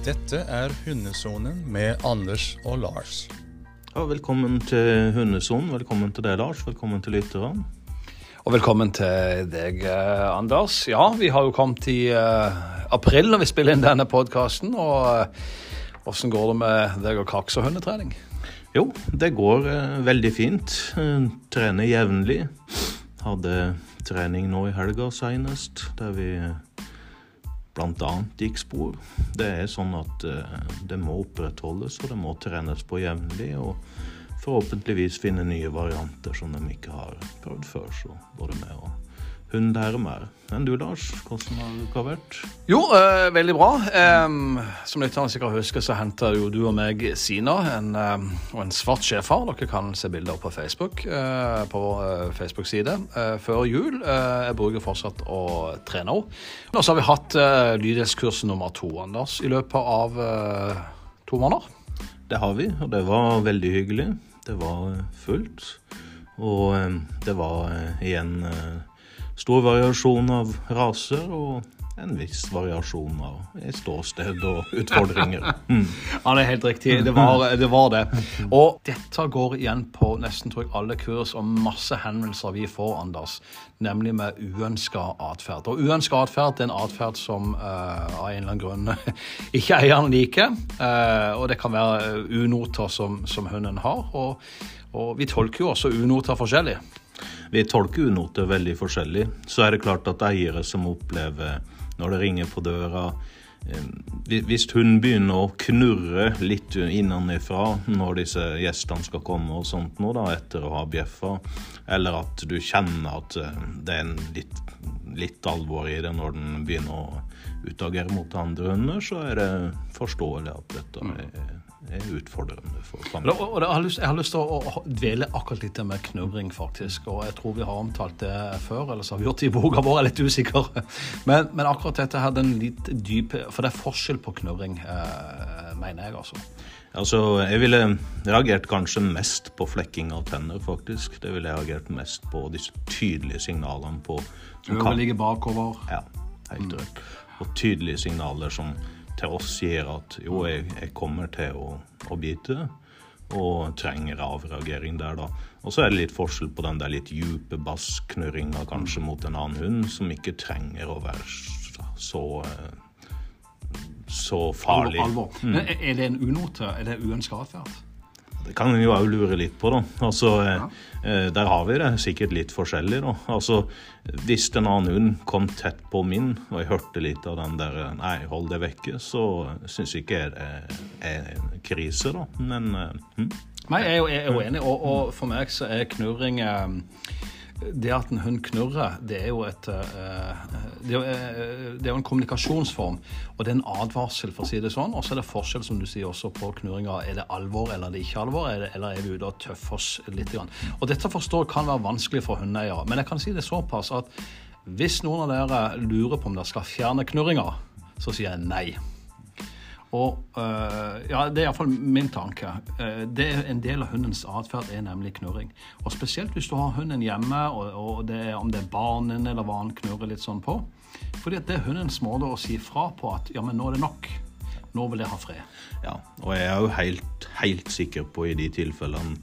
Dette er Hundesonen med Anders og Lars. Ja, velkommen til Hundesonen. Velkommen til deg, Lars. Velkommen til lytterne. Og velkommen til deg, eh, Anders. Ja, vi har jo kommet i uh, april når vi spiller inn denne podkasten. Og åssen går det med deg og kaks og hundetrening? Jo, det går eh, veldig fint. Eh, trener jevnlig. Hadde trening nå i helga seinest, der vi bl.a. spor. Det er sånn at eh, det må opprettholdes, og det må trenes på jevnlig. Og forhåpentligvis finne nye varianter som de ikke har prøvd før. Så både med og hund lærer mer. Enn du, Lars? Hvordan har uka vært? Jo, eh, veldig bra. Eh, som lytterne sikkert husker, så henta jo du og meg Sina en, eh, og en svart sjefar. Dere kan se bilder på Facebook, eh, på vår Facebook-side, eh, før jul. Eh, jeg bruker fortsatt å trene henne. Og så har vi hatt eh, lydighetskurs nummer to, Anders, i løpet av eh, to måneder. Det har vi, og det var veldig hyggelig. Det var eh, fullt. Og eh, det var eh, igjen eh, stor variasjon av raser og en viss variasjon av eh, ståsted og utfordringer. Mm. Ja, det er helt riktig. Det var, det var det. Og dette går igjen på nesten tror jeg, alle kurs og masse henvendelser vi får, Anders. Nemlig med uønska atferd. Og uønska atferd er en atferd som uh, av en eller annen grunn ikke eieren liker. Uh, og det kan være unoter som, som hunden har. Og, og vi tolker jo også unoter forskjellig. Vi tolker unoter veldig forskjellig. Så er det klart at eiere som opplever når det ringer på døra eh, Hvis hun begynner å knurre litt innenfra når disse gjestene skal komme og sånt nå da, etter å ha bjeffa, eller at du kjenner at eh, det er en litt, litt alvor i det når den begynner å utagere mot andre hunder, så er det forståelig at dette er, er utfordrende for Og, familien. og, og lyst, jeg har lyst til å, å dvele akkurat litt med knurring, faktisk. Og jeg tror vi har omtalt det før, eller så har vi gjort det i boka vår, jeg er litt usikker. Men, men akkurat dette her, den litt dype For det er forskjell på knurring, eh, mener jeg, altså. Altså, jeg ville reagert kanskje mest på flekking av tenner, faktisk. Det ville jeg reagert mest på disse tydelige signalene på som Øret ligger bakover. Ja, helt rett. Og tydelige signaler som til oss sier at jo, jeg, jeg kommer til å, å bite, og trenger avreagering der, da. Og så er det litt forskjell på den der litt dype bassknurringa kanskje mot en annen hund, som ikke trenger å være så så farlig. Alvor. alvor. er- er det en unote? Er det uønska atferd? Det kan en jo òg lure litt på, da. Altså, eh, eh, Der har vi det sikkert litt forskjellig, da. Altså, hvis en annen hund kom tett på min, og jeg hørte litt av den der eh, 'nei, hold deg vekke', så syns ikke jeg det er en krise, da. Men hm? Nei, jeg er jo, jeg er jo enig, og, og for meg så er knurring eh, Det at en hund knurrer, det er jo et eh, det, jo, eh, det er jo en kommunikasjonsform, og det er en advarsel, for å si det sånn. Og så er det forskjell, som du sier, også på knurringa. Er det alvor eller er det ikke alvor, er eller er vi ute og tøffer oss litt? Og dette forstår kan være vanskelig for hundeeiere, men jeg kan si det såpass at hvis noen av dere lurer på om dere skal fjerne knurringa, så sier jeg nei. Og øh, ja, Det er iallfall min tanke. Eh, det er En del av hundens atferd er nemlig knurring. Og Spesielt hvis du har hunden hjemme, og, og det er, om det er barnen eller hva han knurrer litt sånn på. Fordi at det er hundens måte å si fra på at ja, men nå er det nok. Nå vil jeg ha fred. Ja, og jeg er jo helt, helt sikker på i de tilfellene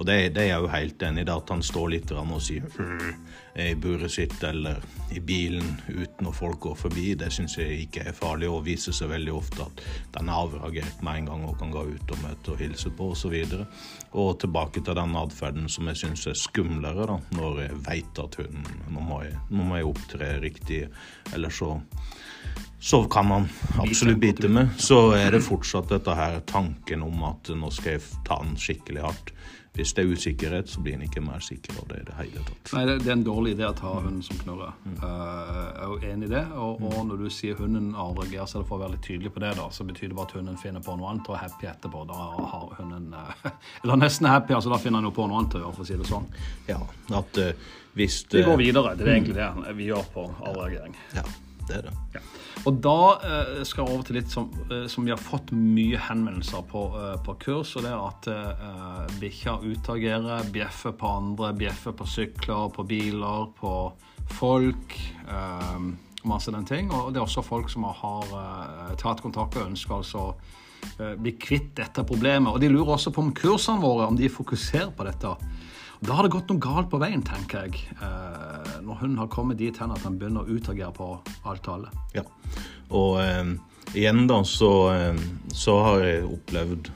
Og det, det er jeg jo helt enig i, at han står litt og sier «Mm», i buret sitt eller i bilen uten at folk går forbi. Det syns jeg ikke er farlig, og viser seg veldig ofte at den er avreagert med en gang og kan gå ut og møte og hilse på osv. Og, og tilbake til den atferden som jeg syns er skumlere, da, når jeg veit at hunden nå må jeg, nå må jeg opptre riktig, eller så så kan man absolutt bite med. Så er det fortsatt dette her tanken om at nå skal jeg ta den skikkelig hardt. Hvis det er usikkerhet, så blir en ikke mer sikker av det i det hele tatt. Nei, det er en dårlig idé å ta hunden som knurrer. Eh, jeg er jo enig i det. Og, og når du sier hunden avreagerer, så er det for å være litt tydelig på det, da, så betyr det bare at hunden finner på noe annet og er happy etterpå. Da har hunden uh, Eller nesten happy, altså da finner han jo på noe annet å gjøre, for å si det sånn. Ja, at uh, hvis Vi går videre. Det er egentlig det vi gjør på avreagering. Ja, det er det. Ja. Og da eh, skal jeg over til litt som, eh, som vi har fått mye henvendelser på, eh, på kurs, og det er at eh, bikkja utagerer, bjeffer på andre, bjeffer på sykler, på biler, på folk. eh, masse den ting. Og det er også folk som har uh, tatt kontakt og ønsker altså uh, bli kvitt dette problemet. Og de lurer også på om kursene våre om de fokuserer på dette. Da har det gått noe galt på veien, tenker jeg. Uh, når hun har kommet dit hen at han begynner å utagere på alt alle. Ja, og igjen da, så, så, har jeg opplevd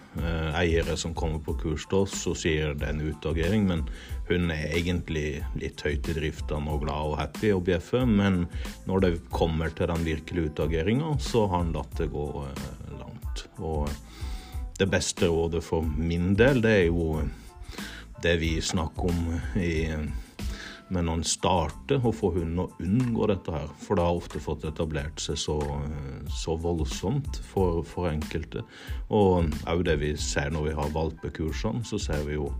eiere som kommer på kurs til oss og sier det er en utagering, men hun er egentlig litt høyt i driftene og glad og happy og bjeffer, men når det kommer til den virkelige utageringa, så har han latt det gå eh, langt. Og det beste rådet for min del, det er jo det vi snakker om i men når en starter å få hunden å unngå dette her, for det har ofte fått etablert seg så, så voldsomt for, for, enkelte. Og òg det vi ser når vi har valpekursene, så ser vi jo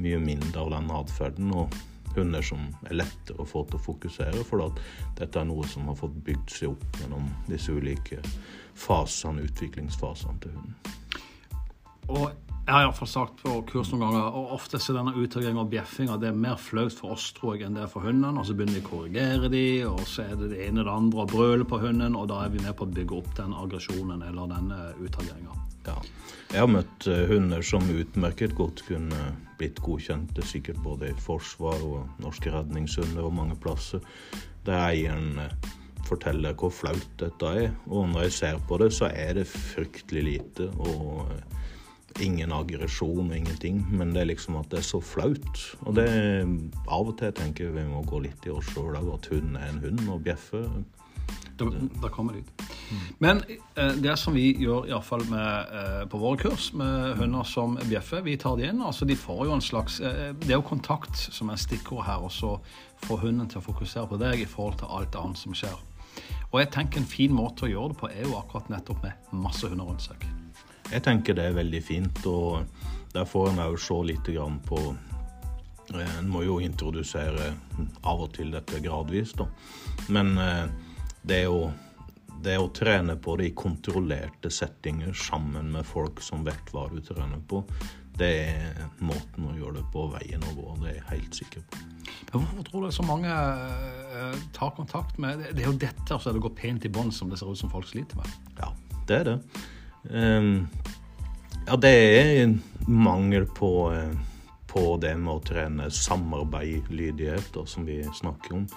mye mindre av den atferden. Og hunder som er lettere å få til å fokusere, for dette er noe som har fått bygd seg opp gjennom disse ulike fasene, utviklingsfasene til hunden. Og jeg har iallfall sagt på kurs noen ganger, og ofte er denne uttaginga og bjeffinga det er mer flaut for oss tror jeg, enn det er for hundene. Og så begynner vi å korrigere de, og så er det det ene og det andre og brøler på hunden, og da er vi med på å bygge opp den aggresjonen eller denne utageringa. Ja. Jeg har møtt uh, hunder som utmerket godt kunne blitt godkjente, sikkert både i forsvar og norske redningshunder og mange plasser, der eieren uh, forteller hvor flaut dette er. Og når jeg ser på det, så er det fryktelig lite. og... Ingen aggresjon og ingenting, men det er liksom at det er så flaut. Og det av og til tenker vi må gå litt i oss sjøl òg, at hund er en hund og bjeffer. Da, da kommer det ut. Men eh, det som vi gjør iallfall eh, på våre kurs med hunder som bjeffer, vi tar de inn. altså De får jo en slags eh, Det er jo kontakt som er stikkord her, og så få hunden til å fokusere på deg i forhold til alt annet som skjer. Og jeg tenker en fin måte å gjøre det på er jo akkurat nettopp med masse hunder rundt seg. Jeg tenker det er veldig fint, og der får en òg se litt på eh, En må jo introdusere av og til dette gradvis, da. Men eh, det er jo det å trene på det i kontrollerte settinger sammen med folk som vet hva du trener på, det er måten å gjøre det på, veien å gå. Det er jeg helt sikker på. Men Hvorfor tror du så mange uh, tar kontakt med Det er jo dette altså, det går pent i bånd som det ser ut som folk sliter med. Ja, det er det. Um, ja, det er mangel på, uh, på det med å trene samarbeid, lydighet, som vi snakker om.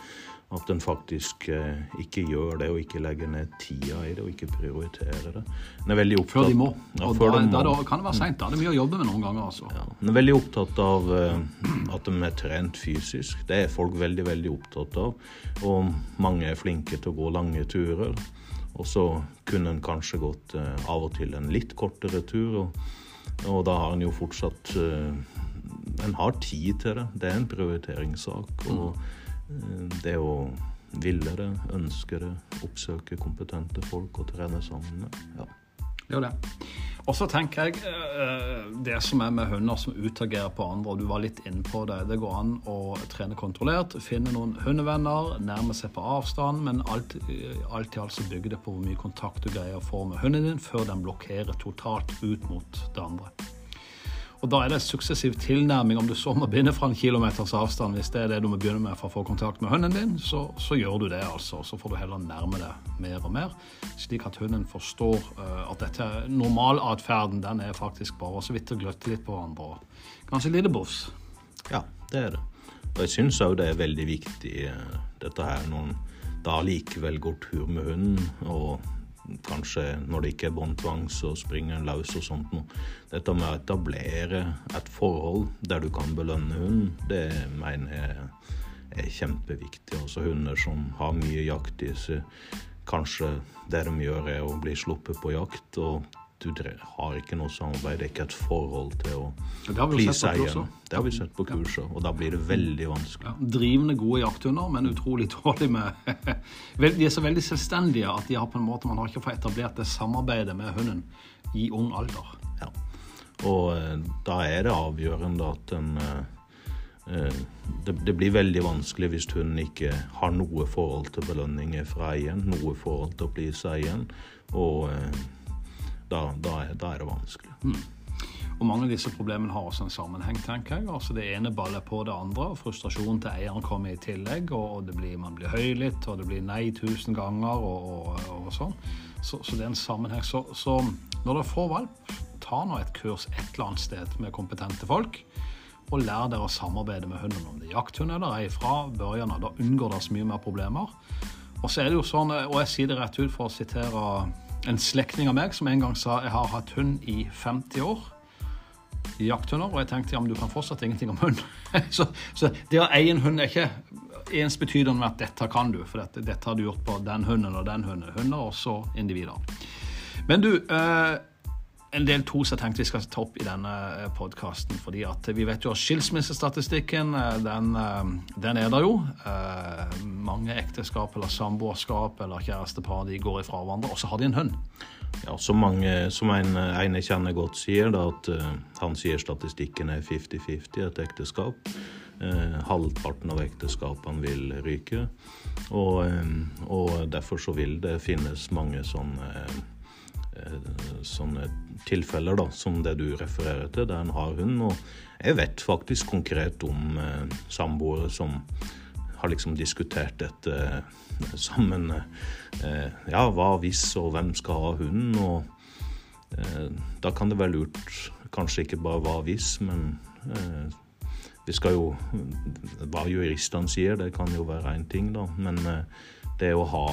At en faktisk uh, ikke gjør det, og ikke legger ned tida i det, og ikke prioriterer det. En er veldig opptatt Før de må. Ja, og da, da, da, kan det være seint. Da er det mye å jobbe med noen ganger. altså. Ja, en er veldig opptatt av uh, at de er trent fysisk. Det er folk veldig, veldig opptatt av. Og mange er flinke til å gå lange turer. Og så kunne en kanskje gått uh, av og til en litt kortere tur, og, og da har en jo fortsatt uh, En har tid til det. Det er en prioriteringssak. Og uh, det å ville det, ønske det, oppsøke kompetente folk og trene sammen med. Ja. Det er det. Og så tenker jeg eh, det som er med hunder som utagerer på andre, og du var litt inne på det. Det går an å trene kontrollert, finne noen hundevenner, nærme seg på avstand, men alt, alt i alt så bygger det på hvor mye kontakt du greier å få med hunden din før den blokkerer totalt ut mot det andre. Og Da er det suksessiv tilnærming. Om du så må begynne fra en kilometers avstand, hvis det er det du må begynne med for å få kontakt med hunden din, så, så gjør du det. altså. Så får du heller nærme deg mer og mer, slik at hunden forstår uh, at dette normalatferden den er faktisk bare så vidt å gløtte litt på hverandre. Kanskje lite bofs. Ja, det er det. Og jeg syns òg det er veldig viktig uh, dette her når en da likevel går tur med hunden. og kanskje når det ikke er båndtvang, så springer en løs og sånt noe. Dette med å etablere et forhold der du kan belønne hunden, det mener jeg er kjempeviktig. Altså hunder som har mye jakt i seg, kanskje det de gjør er å bli sluppet på jakt. og du har ikke noe samarbeid, det er ikke et forhold til å please eieren. Det har vi sett på kurset, og da blir det veldig vanskelig. Ja, drivende gode jakthunder, men utrolig dårlig med De er så veldig selvstendige at de har på en måte, man har ikke fått etablert det samarbeidet med hunden i ung alder. Ja, og eh, da er det avgjørende at en eh, eh, det, det, blir veldig vanskelig hvis hunden ikke har noe forhold til belønninger fra eieren, noe forhold til å please eieren. Og da, da, da er, det vanskelig. Mm. Og mange av disse problemene har også en sammenheng, tenker jeg. Altså Det ene baller på det andre, og frustrasjonen til eieren kommer i tillegg. Og blir, man blir høylytt, og det blir nei tusen ganger og, og, og sånn. Så, så, det er en sammenheng. Så, så når dere får valp, ta nå et kurs et eller annet sted med kompetente folk. Og lær dere å samarbeide med hunden. Om det er jakthund eller ei fra børjan av. Da unngår dere mye mer problemer. Og så er det jo sånn, og jeg sier det rett ut for å sitere en slektning av meg som en gang sa jeg har hatt hund i 50 år. Jakthunder. Og jeg tenkte ja, men du kan fortsatt ingenting om hund. så, så, det å eie en hund er ikke ensbetydende med at dette kan du, for dette, dette har du gjort på den hunden og den hunden. Hunder og også individer. Men du, eh, en del to som jeg tenkte vi skal ta opp i denne eh, podkasten. fordi at vi vet jo at skilsmissestatistikken, eh, den, eh, den, er der jo. Mange ekteskap eller samboerskap eller kjærestepar de går ifra hverandre, og så har de en hund. Ja, Som, mange, som en, en kjenner godt sier, da, at uh, han sier statistikken er 50-50 et ekteskap. Uh, halvparten av ekteskapene vil ryke. Og, um, og, derfor så vil det finnes mange sånne Eh, sånne tilfeller da, som det du refererer til, der en har hund. Og jeg vet faktisk konkret om eh, samboere som har liksom diskutert dette eh, sammen. Eh, ja, hva hvis, og hvem skal ha hunden? Og eh, da kan det være lurt kanskje ikke bare hva hvis, men eh, vi skal jo Hva juristene sier, det kan jo være én ting, da. Men det å ha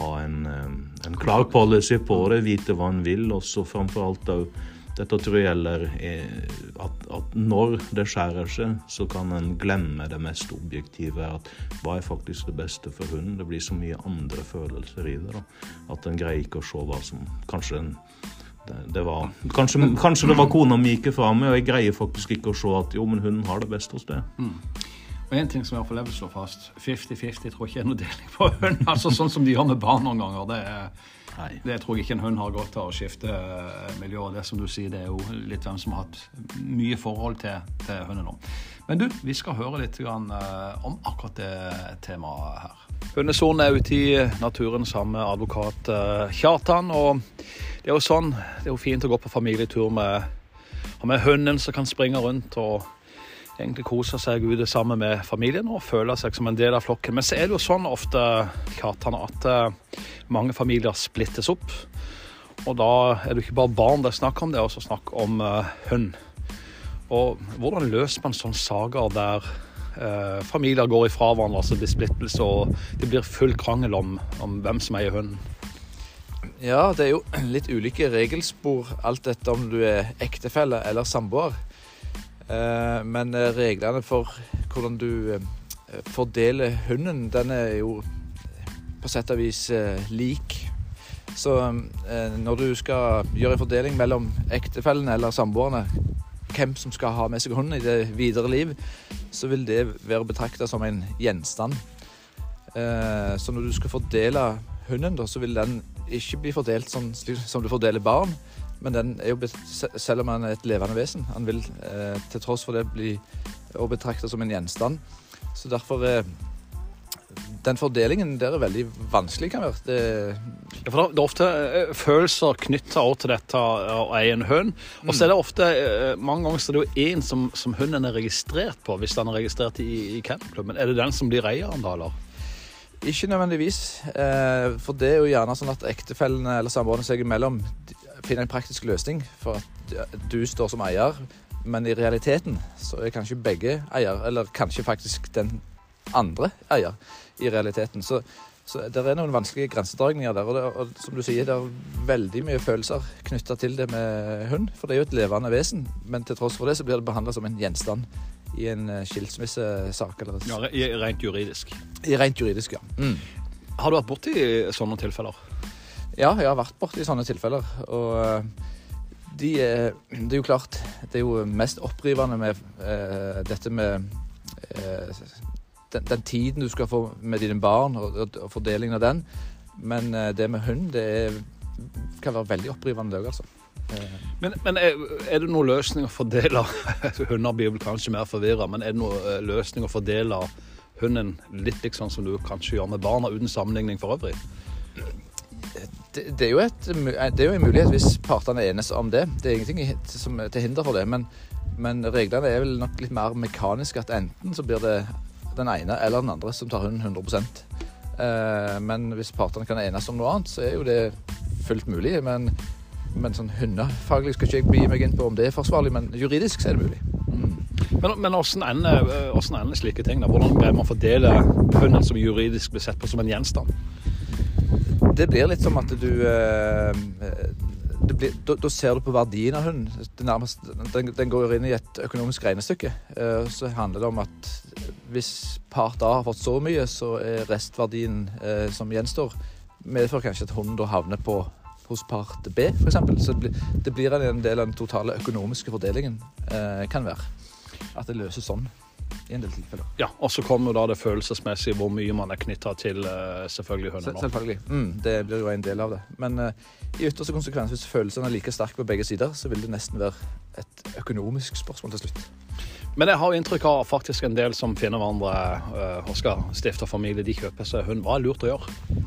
ha en, eh, en, klar policy på det, vite hva en vil. Og så framfor alt òg dette tror jeg gjelder eh, at, at, når det skjærer seg, så kan en glemme det mest objektive. At hva er faktisk det beste for hunden? Det blir så mye andre følelser i det. Da. At en greier ikke å se hva som Kanskje en det, det var, kanskje, kanskje, det var kona mi gikk fra meg, og jeg greier faktisk ikke å se at jo, men hunden har det best hos det. Mm. Og en ting som i hvert fall jeg vil slå fast, 50-50 tror jeg ikke er noe deling på hund. altså Sånn som de gjør med barn noen ganger. Det, er, det tror jeg ikke en hund har godt av å skifte eh, miljø. Og det som du sier, det er jo litt hvem som har hatt mye forhold til, til hunden nå. Men du, vi skal høre litt grann, uh, om akkurat det temaet her. Hundesonen er ute i naturen sammen med advokat uh, Kjartan. Og det er jo sånn, det er jo fint å gå på familietur med, med hunden som kan springe rundt. og egentlig koser seg ute sammen med familien og føler seg som en del av flokken. Men så er det jo sånn ofte Katana, at eh, mange familier splittes opp. Og da er det ikke bare barn det er snakk om, det er også snakk om uh, hund. Og hvordan løser man sånne saker der uh, familier går ifra hverandre, altså blir splittelse, og det blir full krangel om, om hvem som eier hunden? Ja, det er jo litt ulike regelspor alt etter om du er ektefelle eller samboer. Eh, men eh, reglene for hvordan du eh, fordeler hunden, den er jo på sett og vis lik. Så når du skal gjøre en fordeling mellom ektefellene eller samboerne, hvem som skal ha med seg hunden i det videre liv, så vil det være betrakta som en gjenstand. Så når du skal fordele hunden, så vil den ikke bli fordelt sånn som du fordeler barn. Men den er jo, selv om han er et levende vesen, han vil eh, til tross for det bli å betrakte som en gjenstand. Så derfor eh, Den fordelingen der er veldig vanskelig, kan være. Det, ja, for det er ofte eh, følelser knytta til dette å eie en hund. Og så er det ofte eh, mange ganger så er det jo én som, som, hunden er registrert på, hvis den er registrert i, i kennelklubben. Er det den som blir eieren da, eller? Ikke nødvendigvis. Eh, for det er jo gjerne sånn at ektefellene eller samboerne seg imellom finne en praktisk løsning for at du står som eier, men i realiteten så er kanskje begge eier, eller kanskje faktisk den andre eier i realiteten. Så, så det er noen vanskelige grensedragninger der. Og, det, og, som du sier, det er veldig mye følelser knytta til det med hund. For det er jo et levende vesen, men til tross for det så blir det behandla som en gjenstand i en eh, skilsmissesak. Eller... Ja, rent juridisk. I rent juridisk, ja. Mm. Har du vært borti sånne tilfeller? Ja, jeg har vært borti sånne tilfeller. Og eh, de det er jo klart Det er jo mest opprivende med eh, dette med eh, den, den, tiden du skal få med dine barn, og, og fordelingen av den. Men eh, det med hund, det er, kan være veldig opprivende, det òg, altså. Eh. Men, men er, er, det noen løsning å fordele Hunder blir vel kanskje mer forvirra, men er det noen eh, løsning å fordele hunden litt liksom som du kanskje gjør med barna, uten sammenligning for øvrig? Det, det, er jo et, det er jo en mulighet hvis partene enes om det. Det er ingenting som er til hinder for det. Men, men reglene er vel nok litt mer mekaniske. At enten så blir det den ene eller den andre som tar hunden 100 eh, Men hvis partene kan enes om noe annet, så er jo det fullt mulig. Men, men sånn hundefaglig skal ikke jeg bli meg inn på om det er forsvarlig, men juridisk så er det mulig. Men, men ender, eh, hvordan ender slike ting? da? Hvordan greier man å fordele hunden som juridisk blir sett på som en gjenstand? Det blir litt som at du eh, det blir, da, da ser du på verdien av hunden. Nærmest, den, den går inn i et økonomisk regnestykke. Eh, så handler det om at hvis part A har fått så mye, så er restverdien eh, som gjenstår, medfører kanskje at hunden da havner på hos part B, f.eks. Så det blir, det blir en del av den totale økonomiske fordelingen, eh, kan være. At det løses sånn i en del tilfeller. Ja, Og så kommer da det følelsesmessige, hvor mye man er knytta til eh, selvfølgelig Se- Sel. Selvfølgelig. Mm, det blir jo en del av det. Men uh, i ytterste konsekvens, hvis følelsene er like sterke på begge sider, så vil det nesten være et økonomisk spørsmål til slutt. Men jeg har inntrykk av faktisk en del som finner hverandre uh, og skal stifte familie, de kjøper seg hund. Hva er lurt å gjøre?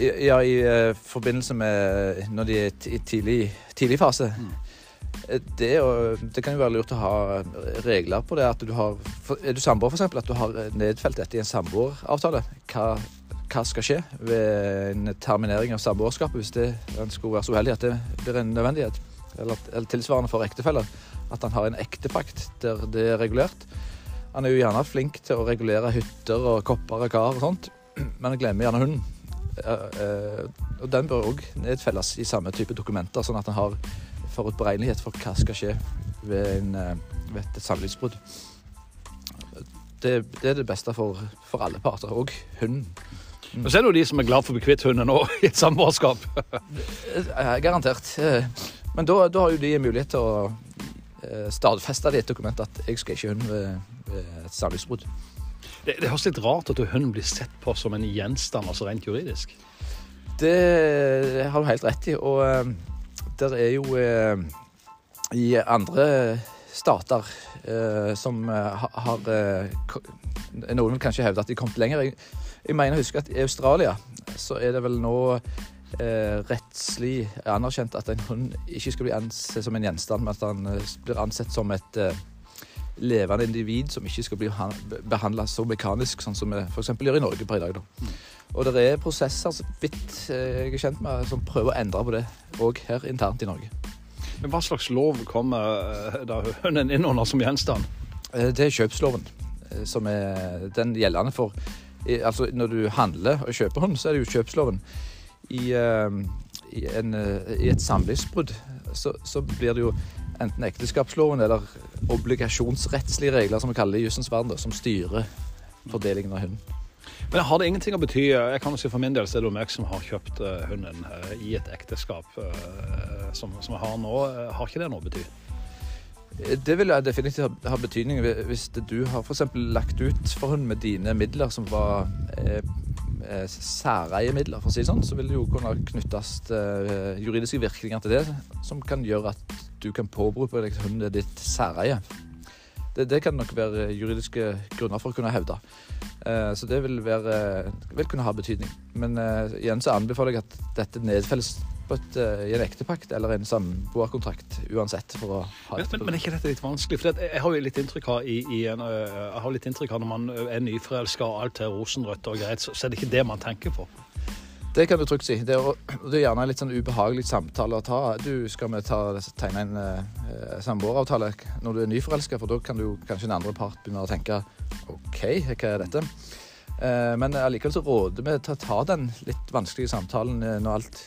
Ja, i uh, forbindelse med når de er i tidlig, tidlig fase. Eh, Det, er det kan jo være lurt å ha regler på det. At du har, er du samboer, f.eks., at du har nedfelt dette i en samboeravtale. Hva, hva skal skje ved en terminering av samboerskapet hvis det skulle være så uheldig at det blir en nødvendighet? Eller, eller tilsvarende for ektefeller. At han har en ektepakt der det er regulert. Han er jo gjerne flink til å regulere hytter og kopper og kar og sånt, men han glemmer gjerne hunden. Eh, eh, og den bør òg nedfelles i samme type dokumenter, sånn at han har forutberegnelighet for hva skal skje ved, en, eh, ved et samlivsbrudd. Det, det er det beste for, for alle parter, òg hunden. Og så er det jo de som er glad for å bli kvitt hunden nå i et samboerskap. Eh, Garantert. Eh, Men da, da har jo de mulighet til å stadfeste det i et dokument at jeg skal ikke hunden ved, ved et samlivsbrudd. Det, det høres litt rart at hunden blir sett på som en gjenstand, altså rent juridisk. Det har du helt rett i. Og der er jo eh, i andre stater eh, som eh, har Noen vil kanskje hevde at de kom lenger. Jeg, jeg mener å huske at i Australia så er det vel nå eh, rettslig anerkjent at en hund ikke skal bli ansett som en gjenstand, men at han blir ansett som et eh, levende individ som ikke skal bli behandla så mekanisk, sånn som vi f.eks. gjør i Norge per i dag. Da. Og det er prosesser, så vidt eh, jeg er kjent med, som prøver å endre på det òg her internt i Norge. Men hva slags lov kommer eh, da hønen inn under som gjenstand? Eh, Det er kjøpsloven som er den gjeldende for Altså når du handler og kjøper hund, så er det jo kjøpsloven. I, i, en, i et samlivsbrudd så, så blir det jo enten ekteskapsloven eller obligasjonsrettslige regler, som vi kaller det i jussens verden, som styrer fordelingen av hunden. Men har det ingenting å bety Jeg kan jo si For min del så er det jo meg som har kjøpt eh, hunden eh, i et ekteskap eh, som, som jeg har nå. Eh, Har ikke det noe å bety? Det vil definitivt ha- betydning hvis du har eksempel lagt ut for hund med dine midler som var eh, eh, særeiemidler, for å si det sånn, så vil det jo kunne knyttes eh, juridiske virkninger til det, som kan gjøre at du kan påberope deg er ditt særeie. Det, det kan nok være juridiske grunner for å kunne hevde. Eh, så det vil, være, vil kunne ha betydning. Men eh, igjen så anbefaler jeg at dette nedfelles eh, i en ektepakt eller en samboerkontrakt uansett. for å ha Men, men, men er ikke dette litt vanskelig? For jeg har jo litt inntrykk av i, i en, har litt inntrykk av når man er nyforelska og alt er rosenrødt og greit, så, så er det ikke det man tenker på. Det kan du trygt si. Det er, det er gjerne en litt sånn ubehagelig samtale å ta. Du, skal vi ta, tegne en eh, samboeravtale når du er nyforelska, for da kan du kanskje den andre part begynne å tenke OK, hva er dette? Eh, men allikevel så råder vi til å ta den litt vanskelige samtalen eh, når alt,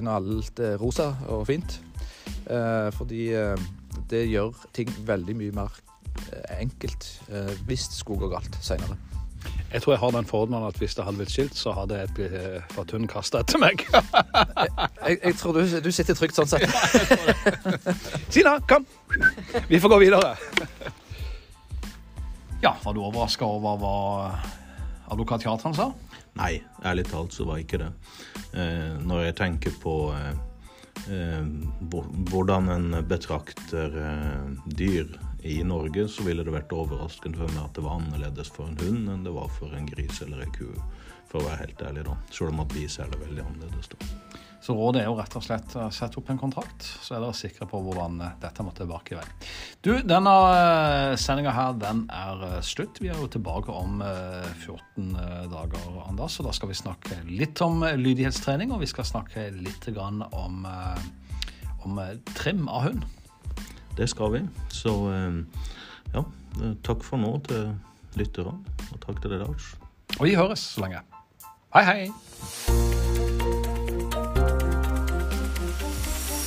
når alt er rosa og fint. Eh, fordi eh, det gjør ting veldig mye mer eh, enkelt eh, hvis det skulle gå galt seinere. Jeg tror jeg har den fordommen at hvis det hadde blitt skilt, så hadde jeg blitt fått hunden kasta etter meg. Jeg, jeg tror du, du sitter trygt sånn sett. Sina, kom! Vi får gå videre. Ja, var du overraska over hva advokat Kjartan sa? Nei, ærlig talt så var ikke det. Eh, når jeg tenker på eh, eh, hvordan en betrakter eh, dyr i Norge, så ville det vært overraskende for meg at det var annerledes for en hund enn det var for en gris eller en ku. for å være helt ærlig, da. Selv om at vi ser det veldig annerledes. da. Så rådet er jo rett og slett å sette opp en kontrakt, så er dere sikre på hvordan eh, dette må tilbake i vei. Du, denne sendinga her, den er eh, slutt. Vi er jo tilbake om eh, 14 eh, dager, Anders, og da skal vi snakke litt om eh, lydighetstrening, og vi skal snakke litt om, eh, om eh, trim av hund. Det skal vi. Så eh, ja, eh, takk for nå til lytterne, og takk til deg, Lars. Og vi høres så lenge. Hei, hei!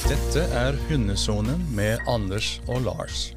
Dette er Hundesonen med Anders og Lars.